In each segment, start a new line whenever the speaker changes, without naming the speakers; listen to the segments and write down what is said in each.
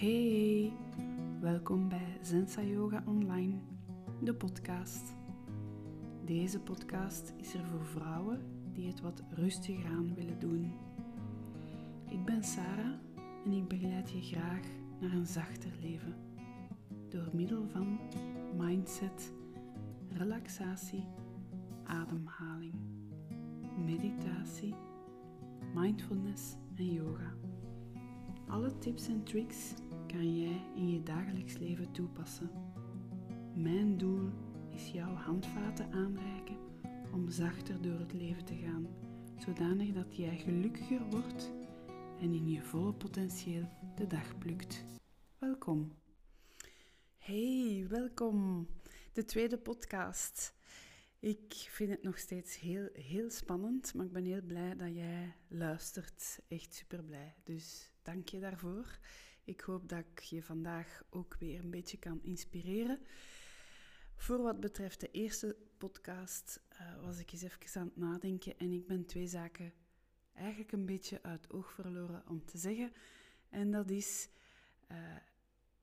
Hey, welkom bij Zensa Yoga Online, de podcast. Deze podcast is er voor vrouwen die het wat rustiger aan willen doen. Ik ben Sarah en ik begeleid je graag naar een zachter leven door middel van mindset, relaxatie, ademhaling, meditatie, mindfulness en yoga. Alle tips en tricks kan jij in je dagelijks leven toepassen. Mijn doel is jouw handvaten aanreiken om zachter door het leven te gaan, zodanig dat jij gelukkiger wordt en in je volle potentieel de dag plukt. Welkom. Hey, welkom. De tweede podcast. Ik vind het nog steeds heel, heel spannend, maar ik ben heel blij dat jij luistert. Echt super blij. Dus dank je daarvoor. Ik hoop dat ik je vandaag ook weer een beetje kan inspireren. Voor wat betreft de eerste podcast uh, was ik eens even aan het nadenken en ik ben twee zaken eigenlijk een beetje uit oog verloren om te zeggen. En dat is, uh,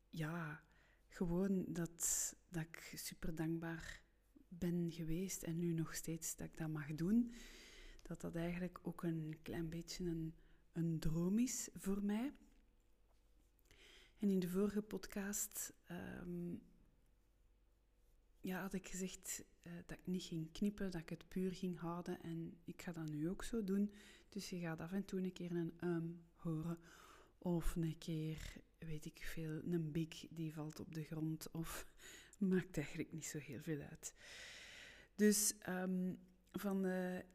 ja, gewoon dat, dat ik super dankbaar ben geweest en nu nog steeds dat ik dat mag doen. Dat dat eigenlijk ook een klein beetje een, een droom is voor mij. En in de vorige podcast um, ja, had ik gezegd uh, dat ik niet ging knippen, dat ik het puur ging houden. En ik ga dat nu ook zo doen. Dus je gaat af en toe een keer een um horen. Of een keer, weet ik veel, een bik die valt op de grond. Of maakt eigenlijk niet zo heel veel uit. Dus um, van de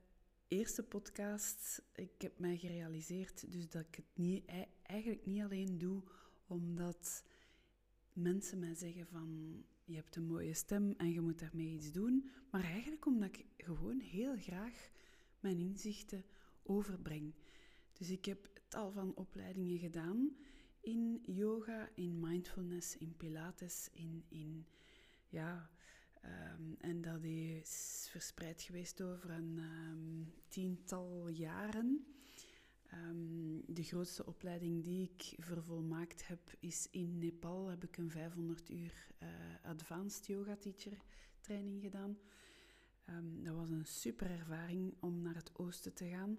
eerste podcast, ik heb mij gerealiseerd dus dat ik het niet, eigenlijk niet alleen doe omdat mensen mij zeggen van je hebt een mooie stem en je moet daarmee iets doen, maar eigenlijk omdat ik gewoon heel graag mijn inzichten overbreng. Dus ik heb tal van opleidingen gedaan in yoga, in mindfulness, in pilates, in, in ja, um, en dat is verspreid geweest over een um, tiental jaren. Um, de grootste opleiding die ik vervolmaakt heb is in Nepal. Heb ik een 500 uur uh, advanced yoga teacher training gedaan. Um, dat was een super ervaring om naar het oosten te gaan.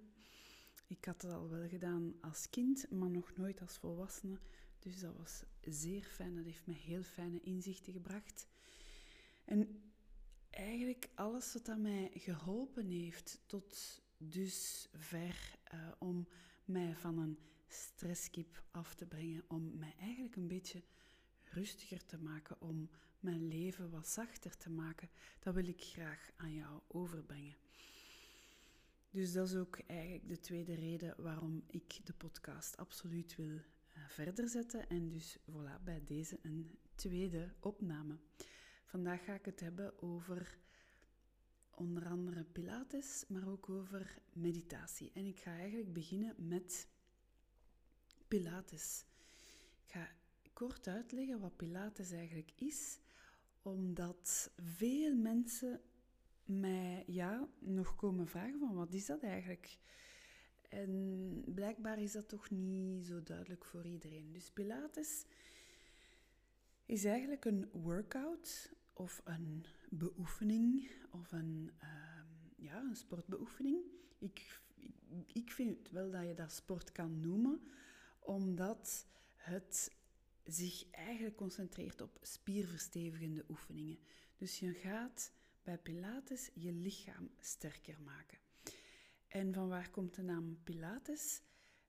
Ik had het al wel gedaan als kind, maar nog nooit als volwassene. Dus dat was zeer fijn. Dat heeft me heel fijne inzichten gebracht. En eigenlijk alles wat dat mij geholpen heeft tot dus ver uh, om mij van een stresskip af te brengen, om mij eigenlijk een beetje rustiger te maken, om mijn leven wat zachter te maken, dat wil ik graag aan jou overbrengen. Dus dat is ook eigenlijk de tweede reden waarom ik de podcast absoluut wil uh, verder zetten. En dus voilà, bij deze een tweede opname. Vandaag ga ik het hebben over onder andere Pilates, maar ook over meditatie. En ik ga eigenlijk beginnen met Pilates. Ik ga kort uitleggen wat Pilates eigenlijk is, omdat veel mensen mij ja, nog komen vragen van wat is dat eigenlijk? En blijkbaar is dat toch niet zo duidelijk voor iedereen. Dus Pilates is eigenlijk een workout of een beoefening of een, uh, ja, een sportbeoefening. Ik, ik vind wel dat je dat sport kan noemen, omdat het zich eigenlijk concentreert op spierverstevigende oefeningen. Dus je gaat bij Pilates je lichaam sterker maken. En van waar komt de naam Pilates?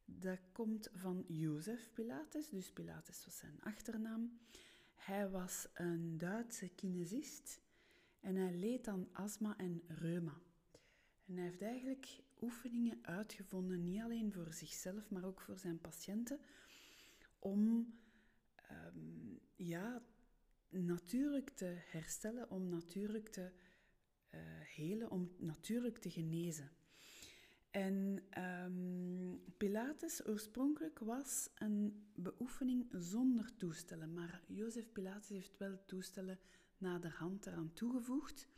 Dat komt van Jozef Pilates, dus Pilates was zijn achternaam. Hij was een Duitse kinesist en hij leed aan astma en reuma. En hij heeft eigenlijk oefeningen uitgevonden, niet alleen voor zichzelf, maar ook voor zijn patiënten, om um, ja, natuurlijk te herstellen, om natuurlijk te uh, helen, om natuurlijk te genezen. En um, Pilates oorspronkelijk was een beoefening zonder toestellen, maar Jozef Pilates heeft wel toestellen naderhand eraan toegevoegd.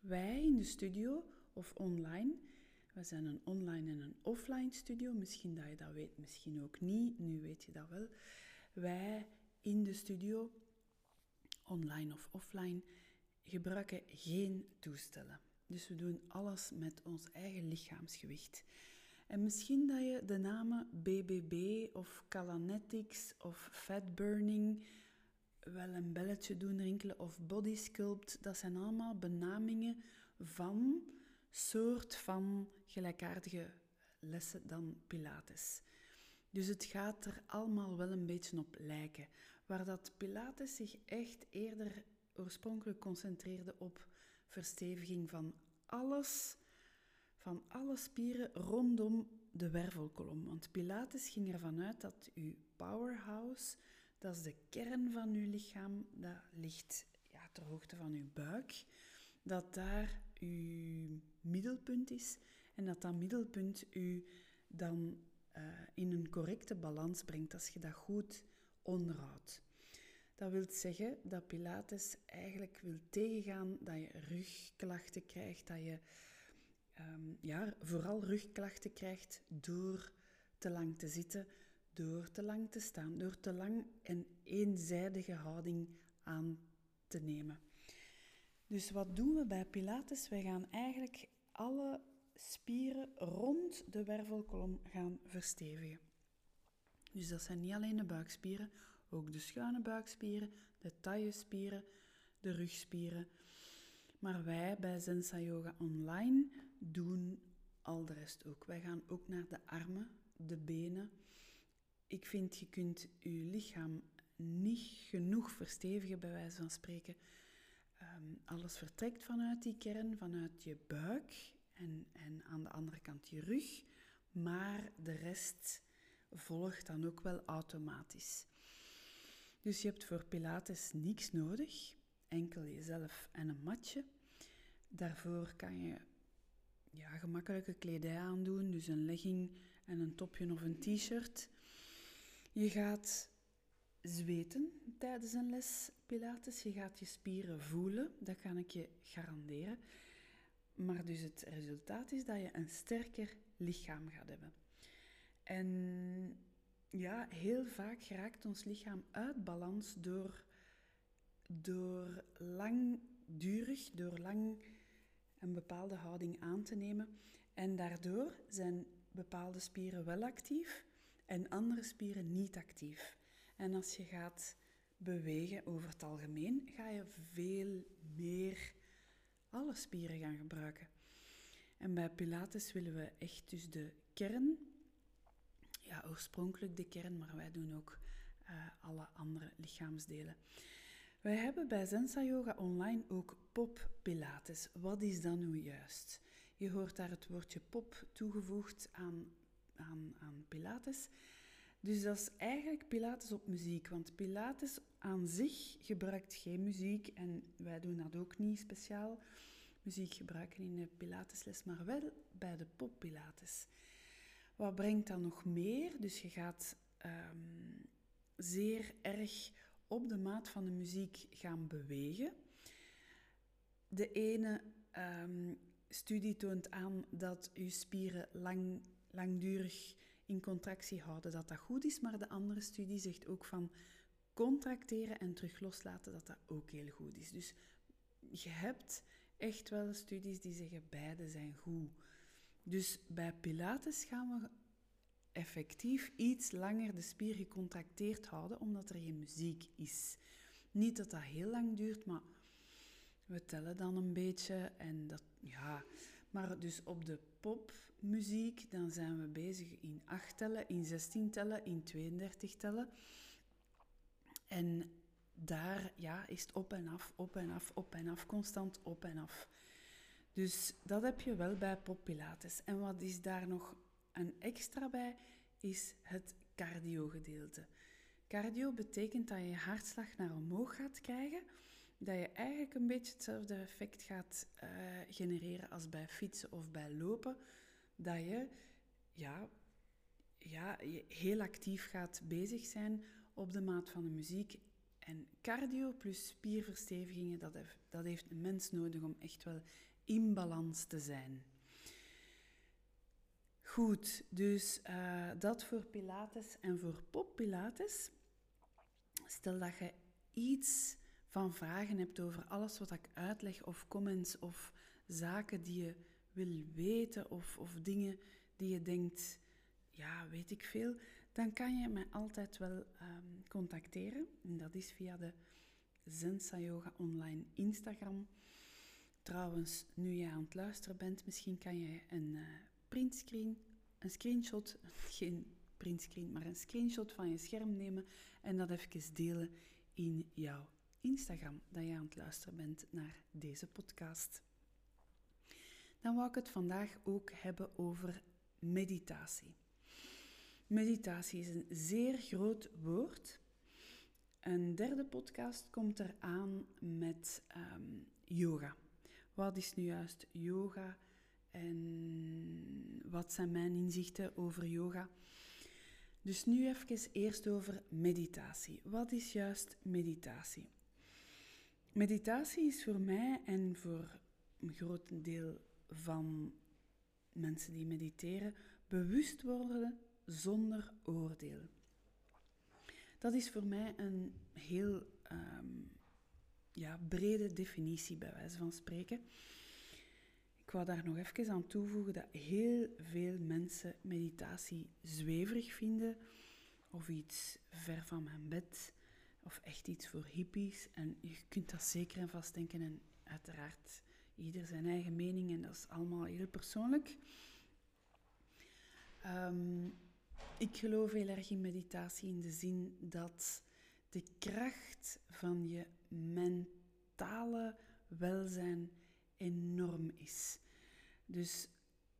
Wij in de studio of online, we zijn een online en een offline studio, misschien dat je dat weet, misschien ook niet, nu weet je dat wel. Wij in de studio, online of offline, gebruiken geen toestellen. Dus we doen alles met ons eigen lichaamsgewicht. En misschien dat je de namen BBB of Calanetics of Fat Burning wel een belletje doen rinkelen of Body Sculpt, dat zijn allemaal benamingen van soort van gelijkaardige lessen dan Pilates. Dus het gaat er allemaal wel een beetje op lijken. Waar dat Pilates zich echt eerder oorspronkelijk concentreerde op versteviging van alles, van alle spieren rondom de wervelkolom. Want Pilates ging ervan uit dat uw powerhouse, dat is de kern van uw lichaam, dat ligt ja, ter hoogte van uw buik, dat daar uw middelpunt is en dat dat middelpunt u dan uh, in een correcte balans brengt als je dat goed onderhoudt. Dat wil zeggen dat Pilates eigenlijk wil tegengaan dat je rugklachten krijgt, dat je um, ja, vooral rugklachten krijgt door te lang te zitten, door te lang te staan, door te lang een eenzijdige houding aan te nemen. Dus wat doen we bij Pilates? Wij gaan eigenlijk alle spieren rond de wervelkolom gaan verstevigen. Dus dat zijn niet alleen de buikspieren, ook de schuine buikspieren, de taillespieren, de rugspieren. Maar wij bij Zensa Yoga Online doen al de rest ook. Wij gaan ook naar de armen, de benen. Ik vind je kunt je lichaam niet genoeg verstevigen, bij wijze van spreken. Um, alles vertrekt vanuit die kern, vanuit je buik en, en aan de andere kant je rug, maar de rest volgt dan ook wel automatisch. Dus je hebt voor Pilates niks nodig, enkel jezelf en een matje. Daarvoor kan je ja, gemakkelijke kledij aandoen, dus een legging en een topje of een t-shirt. Je gaat zweten tijdens een les Pilates. Je gaat je spieren voelen, dat kan ik je garanderen. Maar dus het resultaat is dat je een sterker lichaam gaat hebben. En ja, heel vaak raakt ons lichaam uit balans door, door langdurig, door lang een bepaalde houding aan te nemen. En daardoor zijn bepaalde spieren wel actief en andere spieren niet actief. En als je gaat bewegen over het algemeen, ga je veel meer alle spieren gaan gebruiken. En bij Pilates willen we echt dus de kern, ja, oorspronkelijk de kern, maar wij doen ook uh, alle andere lichaamsdelen. Wij hebben bij Zensa Yoga Online ook pop Pilates. Wat is dat nu juist? Je hoort daar het woordje pop toegevoegd aan, aan, aan Pilates. Dus dat is eigenlijk Pilates op muziek, want Pilates aan zich gebruikt geen muziek en wij doen dat ook niet speciaal. Muziek gebruiken in de Pilatesles, maar wel bij de pop Pilates. Wat brengt dan nog meer? Dus je gaat um, zeer erg op de maat van de muziek gaan bewegen. De ene um, studie toont aan dat je spieren lang, langdurig in contractie houden, dat dat goed is, maar de andere studie zegt ook van contracteren en terug loslaten, dat dat ook heel goed is. Dus je hebt echt wel studies die zeggen beide zijn goed. Dus bij Pilates gaan we effectief iets langer de spier gecontracteerd houden, omdat er geen muziek is. Niet dat dat heel lang duurt, maar we tellen dan een beetje en dat, ja. Maar dus op de popmuziek, dan zijn we bezig in 8 tellen, in 16 tellen, in 32 tellen. En daar ja, is het op en af, op en af, op en af, constant op en af. Dus dat heb je wel bij poppilates. En wat is daar nog een extra bij, is het cardio-gedeelte. Cardio betekent dat je je hartslag naar omhoog gaat krijgen, dat je eigenlijk een beetje hetzelfde effect gaat uh, genereren als bij fietsen of bij lopen, dat je ja, ja, heel actief gaat bezig zijn op de maat van de muziek. En cardio plus spierverstevigingen, dat heeft, dat heeft een mens nodig om echt wel in balans te zijn. Goed, dus uh, dat voor Pilates en voor pop Pilates. Stel dat je iets van vragen hebt over alles wat ik uitleg, of comments, of zaken die je wil weten, of, of dingen die je denkt, ja, weet ik veel, dan kan je mij altijd wel ehm, contacteren. En dat is via de Zensa Yoga Online Instagram. Trouwens, nu je aan het luisteren bent, misschien kan je een uh, printscreen, een screenshot, geen printscreen, maar een screenshot van je scherm nemen en dat even delen in jouw Instagram, dat je aan het luisteren bent naar deze podcast. Dan wou ik het vandaag ook hebben over meditatie. Meditatie is een zeer groot woord. Een derde podcast komt eraan met um, yoga. Wat is nu juist yoga en wat zijn mijn inzichten over yoga? Dus nu even eerst over meditatie. Wat is juist meditatie? Meditatie is voor mij en voor een groot deel van mensen die mediteren bewust worden zonder oordeel. Dat is voor mij een heel um, ja, brede definitie, bij wijze van spreken. Ik wou daar nog even aan toevoegen dat heel veel mensen meditatie zweverig vinden, of iets ver van mijn bed, of echt iets voor hippies. En je kunt dat zeker en vast denken, en uiteraard ieder zijn eigen mening, en dat is allemaal heel persoonlijk. Um, ik geloof heel erg in meditatie in de zin dat de kracht van je mentale welzijn enorm is. Dus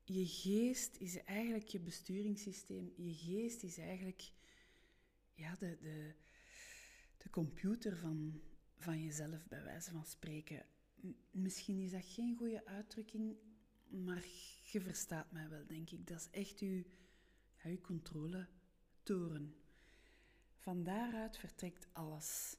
je geest is eigenlijk je besturingssysteem. Je geest is eigenlijk ja, de, de, de computer van, van jezelf, bij wijze van spreken. Misschien is dat geen goede uitdrukking, maar je verstaat mij wel, denk ik. Dat is echt je ja, je controletoren. Van daaruit vertrekt alles.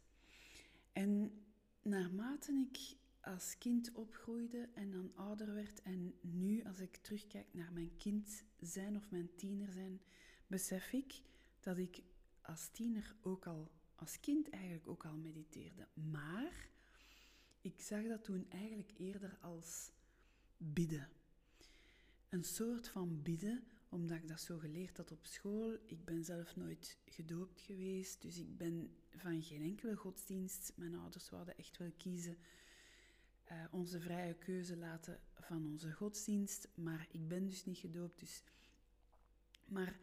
En naarmate ik als kind opgroeide en dan ouder werd en nu als ik terugkijk naar mijn kind zijn of mijn tiener zijn, besef ik dat ik als tiener ook al, als kind eigenlijk ook al mediteerde. Maar ik zag dat toen eigenlijk eerder als bidden. Een soort van bidden omdat ik dat zo geleerd had op school. Ik ben zelf nooit gedoopt geweest, dus ik ben van geen enkele godsdienst. Mijn ouders wilden echt wel kiezen, uh, onze vrije keuze laten van onze godsdienst, maar ik ben dus niet gedoopt. Dus. Maar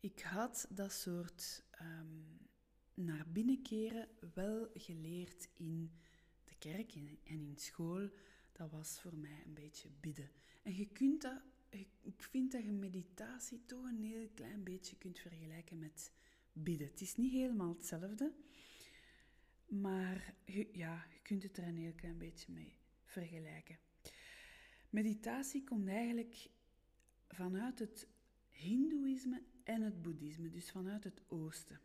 ik had dat soort um, naar binnen keren wel geleerd in de kerk en in school. Dat was voor mij een beetje bidden. En je kunt dat ik vind dat je meditatie toch een heel klein beetje kunt vergelijken met bidden. Het is niet helemaal hetzelfde, maar ja, je kunt het er een heel klein beetje mee vergelijken. Meditatie komt eigenlijk vanuit het Hindoeïsme en het Boeddhisme, dus vanuit het Oosten.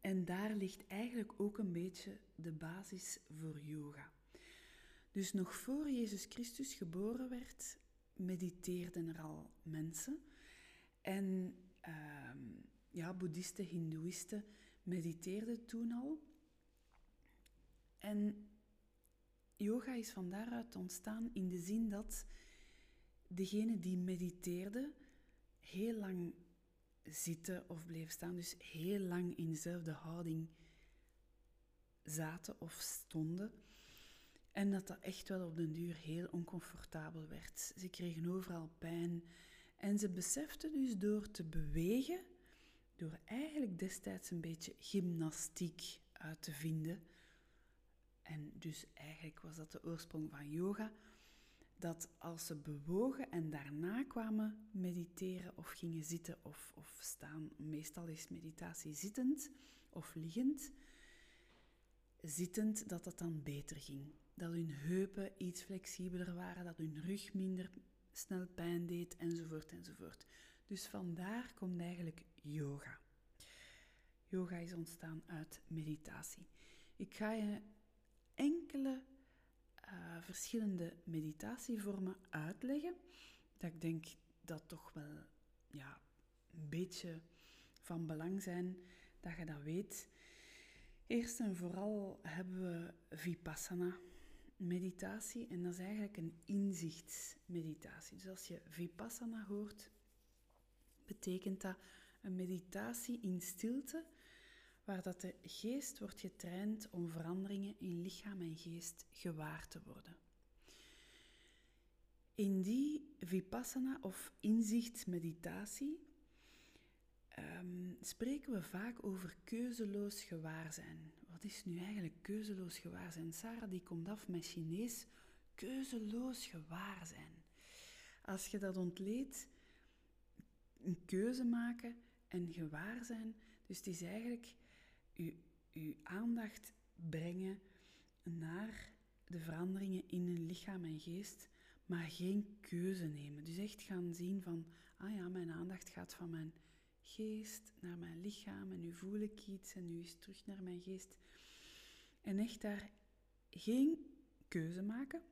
En daar ligt eigenlijk ook een beetje de basis voor yoga. Dus nog voor Jezus Christus geboren werd, mediteerden er al mensen. En uh, ja, boeddhisten, hindoeïsten mediteerden toen al. En yoga is van daaruit ontstaan in de zin dat degene die mediteerde heel lang zitten of bleef staan, dus heel lang in dezelfde houding zaten of stonden. En dat dat echt wel op den duur heel oncomfortabel werd. Ze kregen overal pijn. En ze beseften dus door te bewegen, door eigenlijk destijds een beetje gymnastiek uit te vinden. En dus eigenlijk was dat de oorsprong van yoga. Dat als ze bewogen en daarna kwamen mediteren of gingen zitten of, of staan, meestal is meditatie zittend of liggend, zittend dat dat dan beter ging dat hun heupen iets flexibeler waren, dat hun rug minder snel pijn deed, enzovoort, enzovoort. Dus vandaar komt eigenlijk yoga. Yoga is ontstaan uit meditatie. Ik ga je enkele uh, verschillende meditatievormen uitleggen, dat ik denk dat toch wel ja, een beetje van belang zijn dat je dat weet. Eerst en vooral hebben we Vipassana meditatie en dat is eigenlijk een inzichtsmeditatie. Dus als je Vipassana hoort, betekent dat een meditatie in stilte, waar dat de geest wordt getraind om veranderingen in lichaam en geest gewaar te worden. In die vipassana of inzichtsmeditatie um, spreken we vaak over keuzeloos gewaarzijn. Wat is nu eigenlijk keuzeloos gewaarzijn? Sarah die komt af met Chinees keuzeloos gewaarzijn. Als je dat ontleedt, een keuze maken en gewaar zijn. Dus het is eigenlijk je, aandacht brengen naar de veranderingen in een lichaam en geest, maar geen keuze nemen. Dus echt gaan zien van, ah ja, mijn aandacht gaat van mijn geest naar mijn lichaam en nu voel ik iets en nu is terug naar mijn geest. En echt daar geen keuze maken,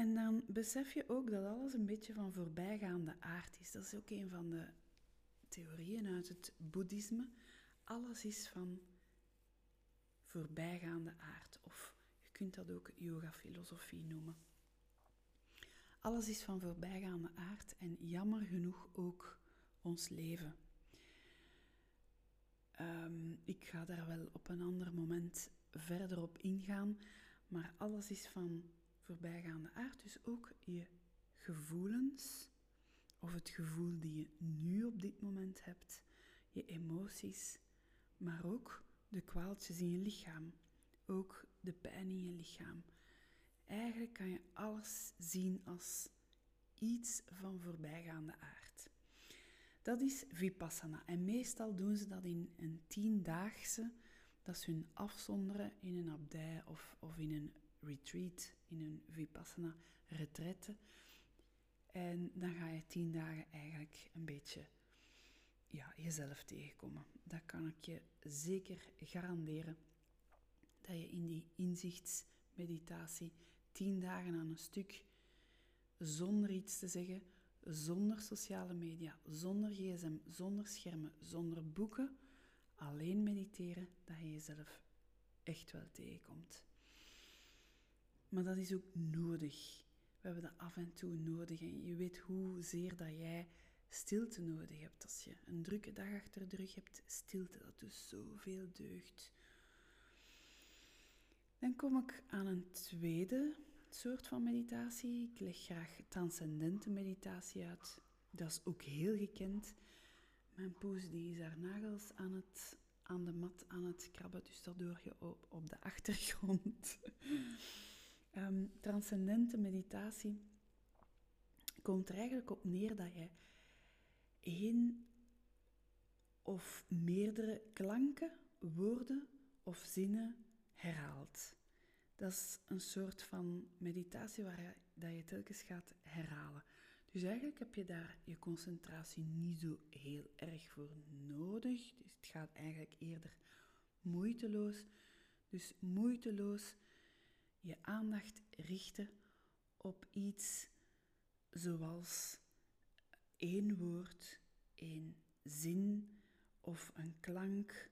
en dan besef je ook dat alles een beetje van voorbijgaande aard is. Dat is ook een van de theorieën uit het boeddhisme. Alles is van voorbijgaande aard. Of je kunt dat ook yoga-filosofie noemen. Alles is van voorbijgaande aard en jammer genoeg ook ons leven. Ehm, ik ga daar wel op een ander moment verder op ingaan, maar alles is van voorbijgaande aard. Dus ook je gevoelens, of het gevoel die je nu op dit moment hebt, je emoties, maar ook de kwaaltjes in je lichaam, ook de pijn in je lichaam. Eigenlijk kan je alles zien als iets van voorbijgaande aard. Dat is vipassana. En meestal doen ze dat in een tiendaagse, dat ze hun afzonderen in een abdij of, of in een retreat, in een vipassana retraite. En dan ga je tien dagen eigenlijk een beetje ja, jezelf tegenkomen. Dat kan ik je zeker garanderen. Dat je in die inzichtsmeditatie tien dagen aan een stuk, zonder iets te zeggen, zonder sociale media, zonder gsm, zonder schermen, zonder boeken, alleen mediteren, dat je jezelf echt wel tegenkomt. Maar dat is ook nodig. We hebben dat af en toe nodig. En je weet hoezeer dat jij stilte nodig hebt. Als je een drukke dag achter de rug hebt, stilte, dat doet zoveel deugd. Dan kom ik aan een tweede soort van meditatie. Ik leg graag transcendente meditatie uit. Dat is ook heel gekend. Mijn poes die is haar nagels aan, het, aan de mat aan het krabben, dus dat doe je op, op de achtergrond. Um, transcendente meditatie komt er eigenlijk op neer dat je één of meerdere klanken, woorden of zinnen herhaalt. Dat is een soort van meditatie waar je, dat je telkens gaat herhalen. Dus eigenlijk heb je daar je concentratie niet zo heel erg voor nodig. Dus het gaat eigenlijk eerder moeiteloos. Dus moeiteloos je aandacht richten op iets zoals één woord, één zin of een klank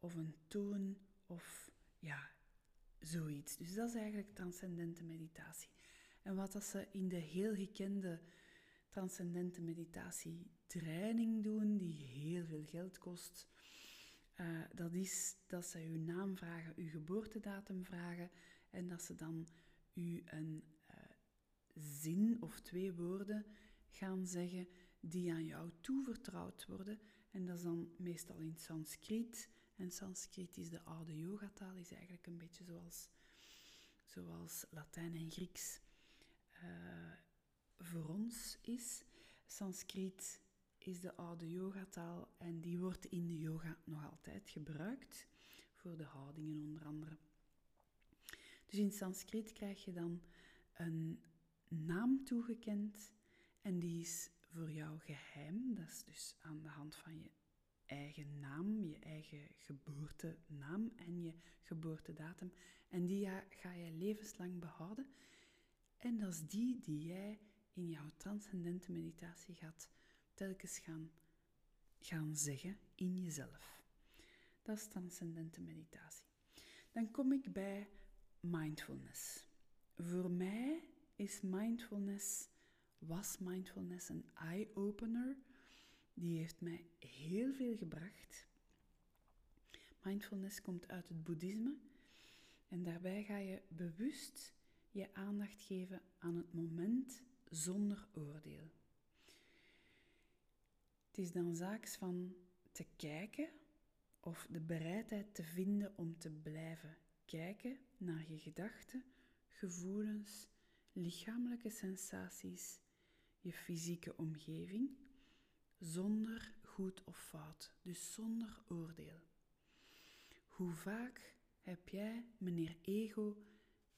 of een toon of ja, zoiets. Dus dat is eigenlijk transcendente meditatie. En wat dat ze in de heel gekende transcendente meditatie training doen, die heel veel geld kost, uh, dat is dat ze uw naam vragen, uw geboortedatum vragen en dat ze dan u een uh, zin of twee woorden gaan zeggen die aan jou toevertrouwd worden. En dat is dan meestal in Sanskriet. En Sanskriet is de oude yogataal, is eigenlijk een beetje zoals, zoals Latijn en Grieks uh, voor ons is. Sanskriet is de oude yogataal en die wordt in de yoga nog altijd gebruikt, voor de houdingen onder andere. Dus in Sanskriet krijg je dan een naam toegekend en die is voor jou geheim. Dat is dus aan de hand van je eigen naam, je eigen geboortenaam en je geboortedatum. En die ga je levenslang behouden. En dat is die die jij in jouw transcendente meditatie gaat telkens gaan gaan zeggen in jezelf. Dat is transcendente meditatie. Dan kom ik bij mindfulness. Voor mij is mindfulness, was mindfulness een eye-opener. Die heeft mij heel veel gebracht. Mindfulness komt uit het boeddhisme en daarbij ga je bewust je aandacht geven aan het moment zonder oordeel. Het is dan zaaks van te kijken of de bereidheid te vinden om te blijven kijken naar je gedachten, gevoelens, lichamelijke sensaties, je fysieke omgeving, zonder goed of fout, dus zonder oordeel. Hoe vaak heb jij, meneer Ego,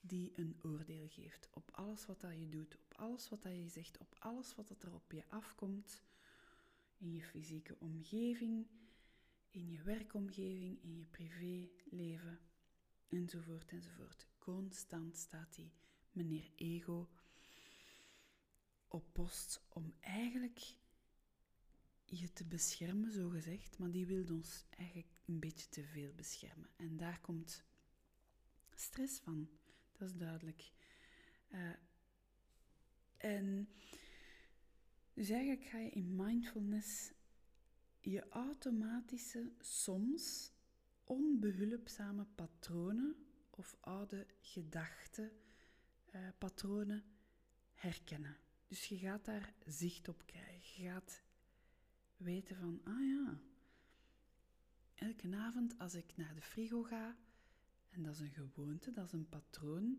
die een oordeel geeft op alles wat dat je doet, op alles wat dat je zegt, op alles wat dat er op je afkomt, in je fysieke omgeving, in je werkomgeving, in je privéleven, enzovoort, enzovoort. Constant staat die meneer Ego op post om eigenlijk je te beschermen, zo gezegd, maar die wil ons eigenlijk een beetje te veel beschermen. En daar komt stress van, dat is duidelijk. Uh, en dus eigenlijk ga je in mindfulness je automatische, soms onbehulpzame patronen of oude gedachten, uh, patronen herkennen. Dus je gaat daar zicht op krijgen. Je gaat weten van, ah ja, elke avond als ik naar de frigo ga, en dat is een gewoonte, dat is een patroon,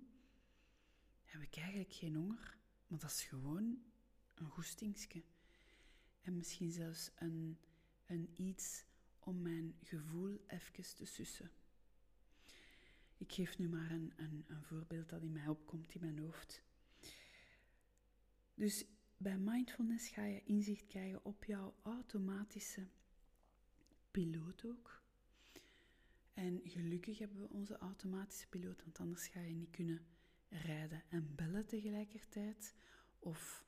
heb ik eigenlijk geen honger, maar dat is gewoon een goestingske. En misschien zelfs een, een iets om mijn gevoel even te sussen. Ik geef nu maar een, een, een voorbeeld dat in mij opkomt in mijn hoofd. Dus bij mindfulness ga je inzicht krijgen op jouw automatische piloot ook. En gelukkig hebben we onze automatische piloot, want anders ga je niet kunnen rijden en bellen tegelijkertijd. Of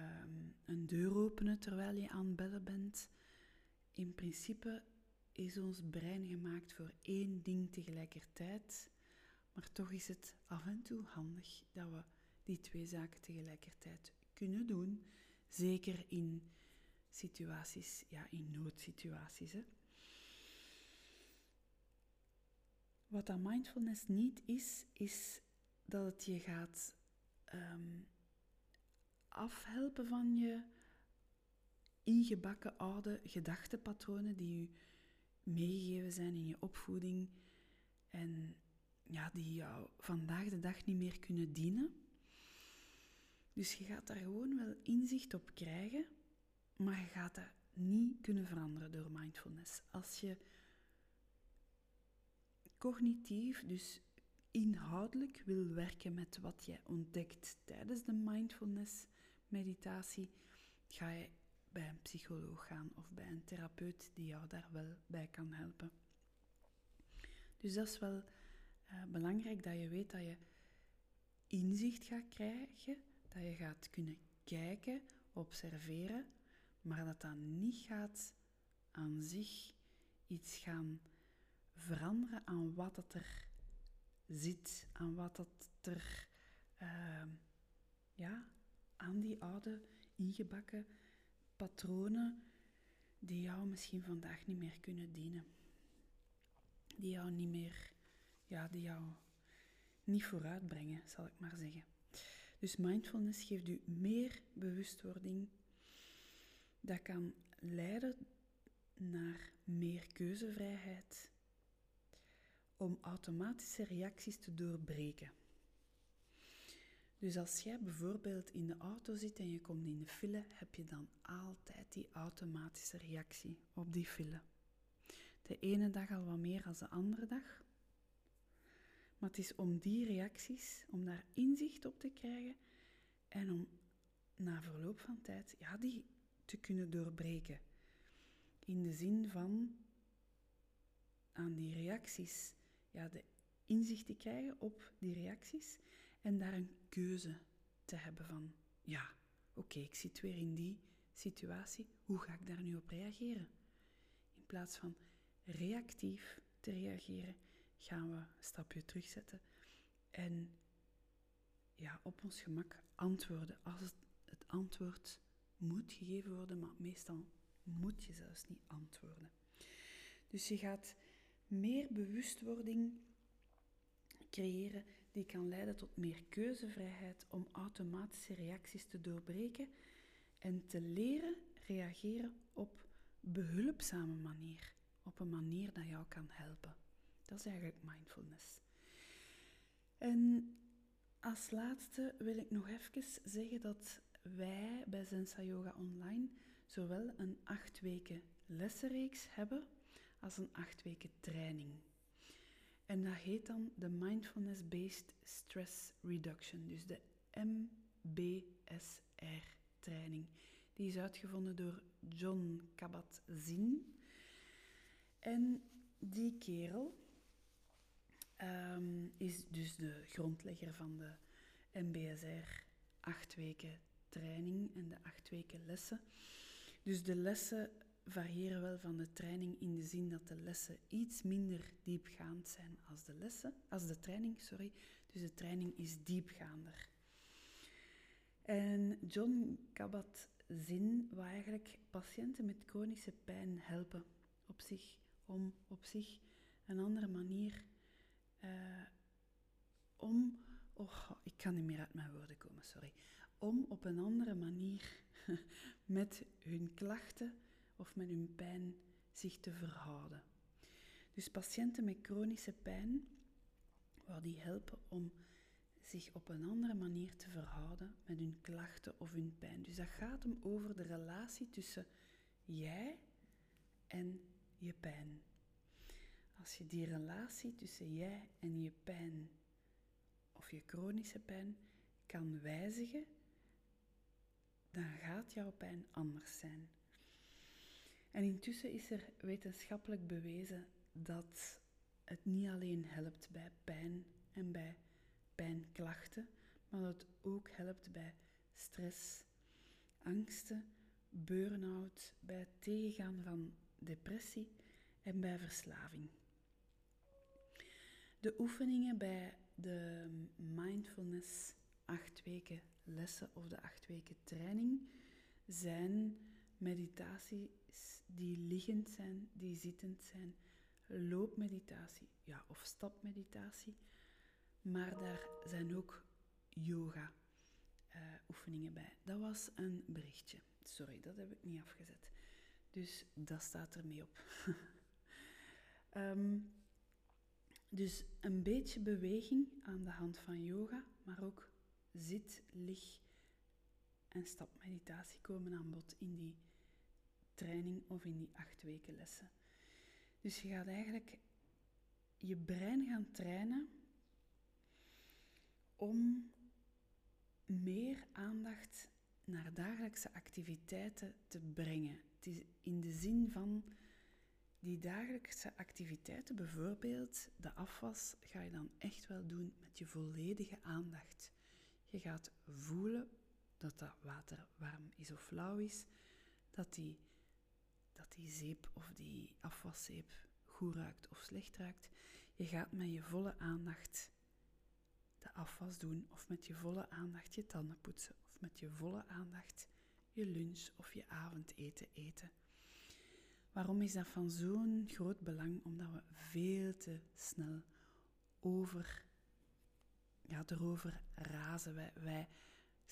Ehm, een deur openen terwijl je aan het bellen bent. In principe is ons brein gemaakt voor één ding tegelijkertijd, maar toch is het af en toe handig dat we die twee zaken tegelijkertijd kunnen doen. Zeker in situaties, ja, in noodsituaties. Hè. Wat dat mindfulness niet is, is dat het je gaat um, afhelpen van je ingebakken oude gedachtepatronen die je meegegeven zijn in je opvoeding en ja, die jou vandaag de dag niet meer kunnen dienen. Dus je gaat daar gewoon wel inzicht op krijgen, maar je gaat dat niet kunnen veranderen door mindfulness. Als je cognitief, dus inhoudelijk wil werken met wat je ontdekt tijdens de mindfulness meditatie, ga je bij een psycholoog gaan of bij een therapeut die jou daar wel bij kan helpen. Dus dat is wel uh, belangrijk dat je weet dat je inzicht gaat krijgen, dat je gaat kunnen kijken, observeren, maar dat dat niet gaat aan zich iets gaan veranderen aan wat het er zit, aan wat het er uh, ja, aan die oude ingebakken patronen die jou misschien vandaag niet meer kunnen dienen. Die jou niet meer, ja, die jou niet vooruitbrengen, zal ik maar zeggen. Dus mindfulness geeft u meer bewustwording. Dat kan leiden naar meer keuzevrijheid om automatische reacties te doorbreken. Dus als jij bijvoorbeeld in de auto zit en je komt in de file, heb je dan altijd die automatische reactie op die file. De ene dag al wat meer dan de andere dag. Maar het is om die reacties, om daar inzicht op te krijgen en om na verloop van tijd ja, die te kunnen doorbreken. In de zin van aan die reacties, ja, de inzicht te krijgen op die reacties en daar een keuze te hebben van, ja, oké, ik zit weer in die situatie, hoe ga ik daar nu op reageren? plaats van reactief te reageren, gaan we een stapje terugzetten en ja, op ons gemak antwoorden als het, het antwoord moet gegeven worden, maar meestal moet je zelfs niet antwoorden. Dus je gaat meer bewustwording creëren die kan leiden tot meer keuzevrijheid om automatische reacties te doorbreken en te leren reageren op behulpzame manier, op een manier dat jou kan helpen. Dat is eigenlijk mindfulness. En als laatste wil ik nog even zeggen dat wij bij Zensa Yoga Online zowel een acht weken lessenreeks hebben als een acht weken training. En dat heet dan de Mindfulness Based Stress Reduction, dus de MBSR training. Die is uitgevonden door John Kabat-Zinn. En die kerel um, is dus de grondlegger van de MBSR acht weken training en de acht weken lessen. Dus de lessen variëren wel van de training in de zin dat de lessen iets minder diepgaand zijn als de lessen, als de training, sorry. Dus de training is diepgaander. En John Kabat-Zinn wil eigenlijk patiënten met chronische pijn helpen op zich, om op zich een andere manier uh, om, oh, ik kan niet meer uit mijn woorden komen, sorry, om op een andere manier met hun klachten of met hun pijn zich te verhouden. Dus patiënten met chronische pijn, waar die helpen om zich op een andere manier te verhouden met hun klachten of hun pijn. Dus dat gaat hem over de relatie tussen jij en je pijn. Als je die relatie tussen jij en je pijn of je chronische pijn kan wijzigen, dan gaat jouw pijn anders zijn. En intussen is er wetenschappelijk bewezen dat het niet alleen helpt bij pijn en bij pijnklachten, maar dat het ook helpt bij stress, angsten, burn-out, bij het tegengaan van depressie en bij verslaving. De oefeningen bij de mindfulness acht weken lessen of de acht weken training zijn meditaties die liggend zijn, die zittend zijn, loopmeditatie ja, of stapmeditatie. Maar daar zijn ook yoga uh, oefeningen bij. Dat was een berichtje. Sorry, dat heb ik niet afgezet. Dus dat staat er mee op. um, dus een beetje beweging aan de hand van yoga, maar ook zit, lig en stapmeditatie komen aan bod in die training of in die acht weken lessen. Dus je gaat eigenlijk je brein gaan trainen om meer aandacht naar dagelijkse activiteiten te brengen. Het is in de zin van die dagelijkse activiteiten, bijvoorbeeld de afwas, ga je dan echt wel doen met je volledige aandacht. Je gaat voelen dat dat water warm is of flauw is, dat die, dat die zeep of die afwaszeep goed ruikt of slecht ruikt. Je gaat met je volle aandacht de afwas doen of met je volle aandacht je tanden poetsen of met je volle aandacht je lunch of je avondeten eten. Waarom is dat van zo'n groot belang? Omdat we veel te snel over, ja, erover razen. Wij, wij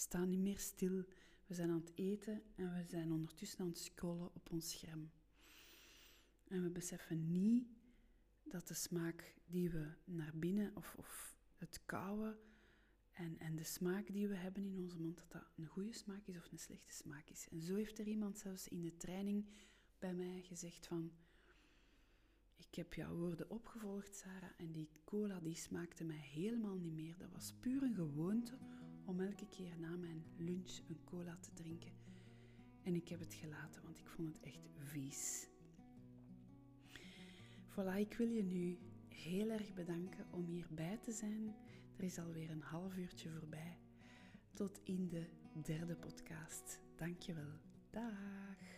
staan niet meer stil. We zijn aan het eten en we zijn ondertussen aan het scrollen op ons scherm. En we beseffen niet dat de smaak die we naar binnen, of, of het kauwen en, en de smaak die we hebben in onze mond, dat dat een goede smaak is of een slechte smaak is. En zo heeft er iemand zelfs in de training bij mij gezegd van... Ik heb jouw woorden opgevolgd, Sarah, en die cola die smaakte mij helemaal niet meer. Dat was puur een gewoonte om elke keer na mijn lunch een cola te drinken. En ik heb het gelaten, want ik vond het echt vies. Voilà, ik wil je nu heel erg bedanken om hierbij te zijn. Er is alweer een half uurtje voorbij. Tot in de derde podcast. Dankjewel. Dag.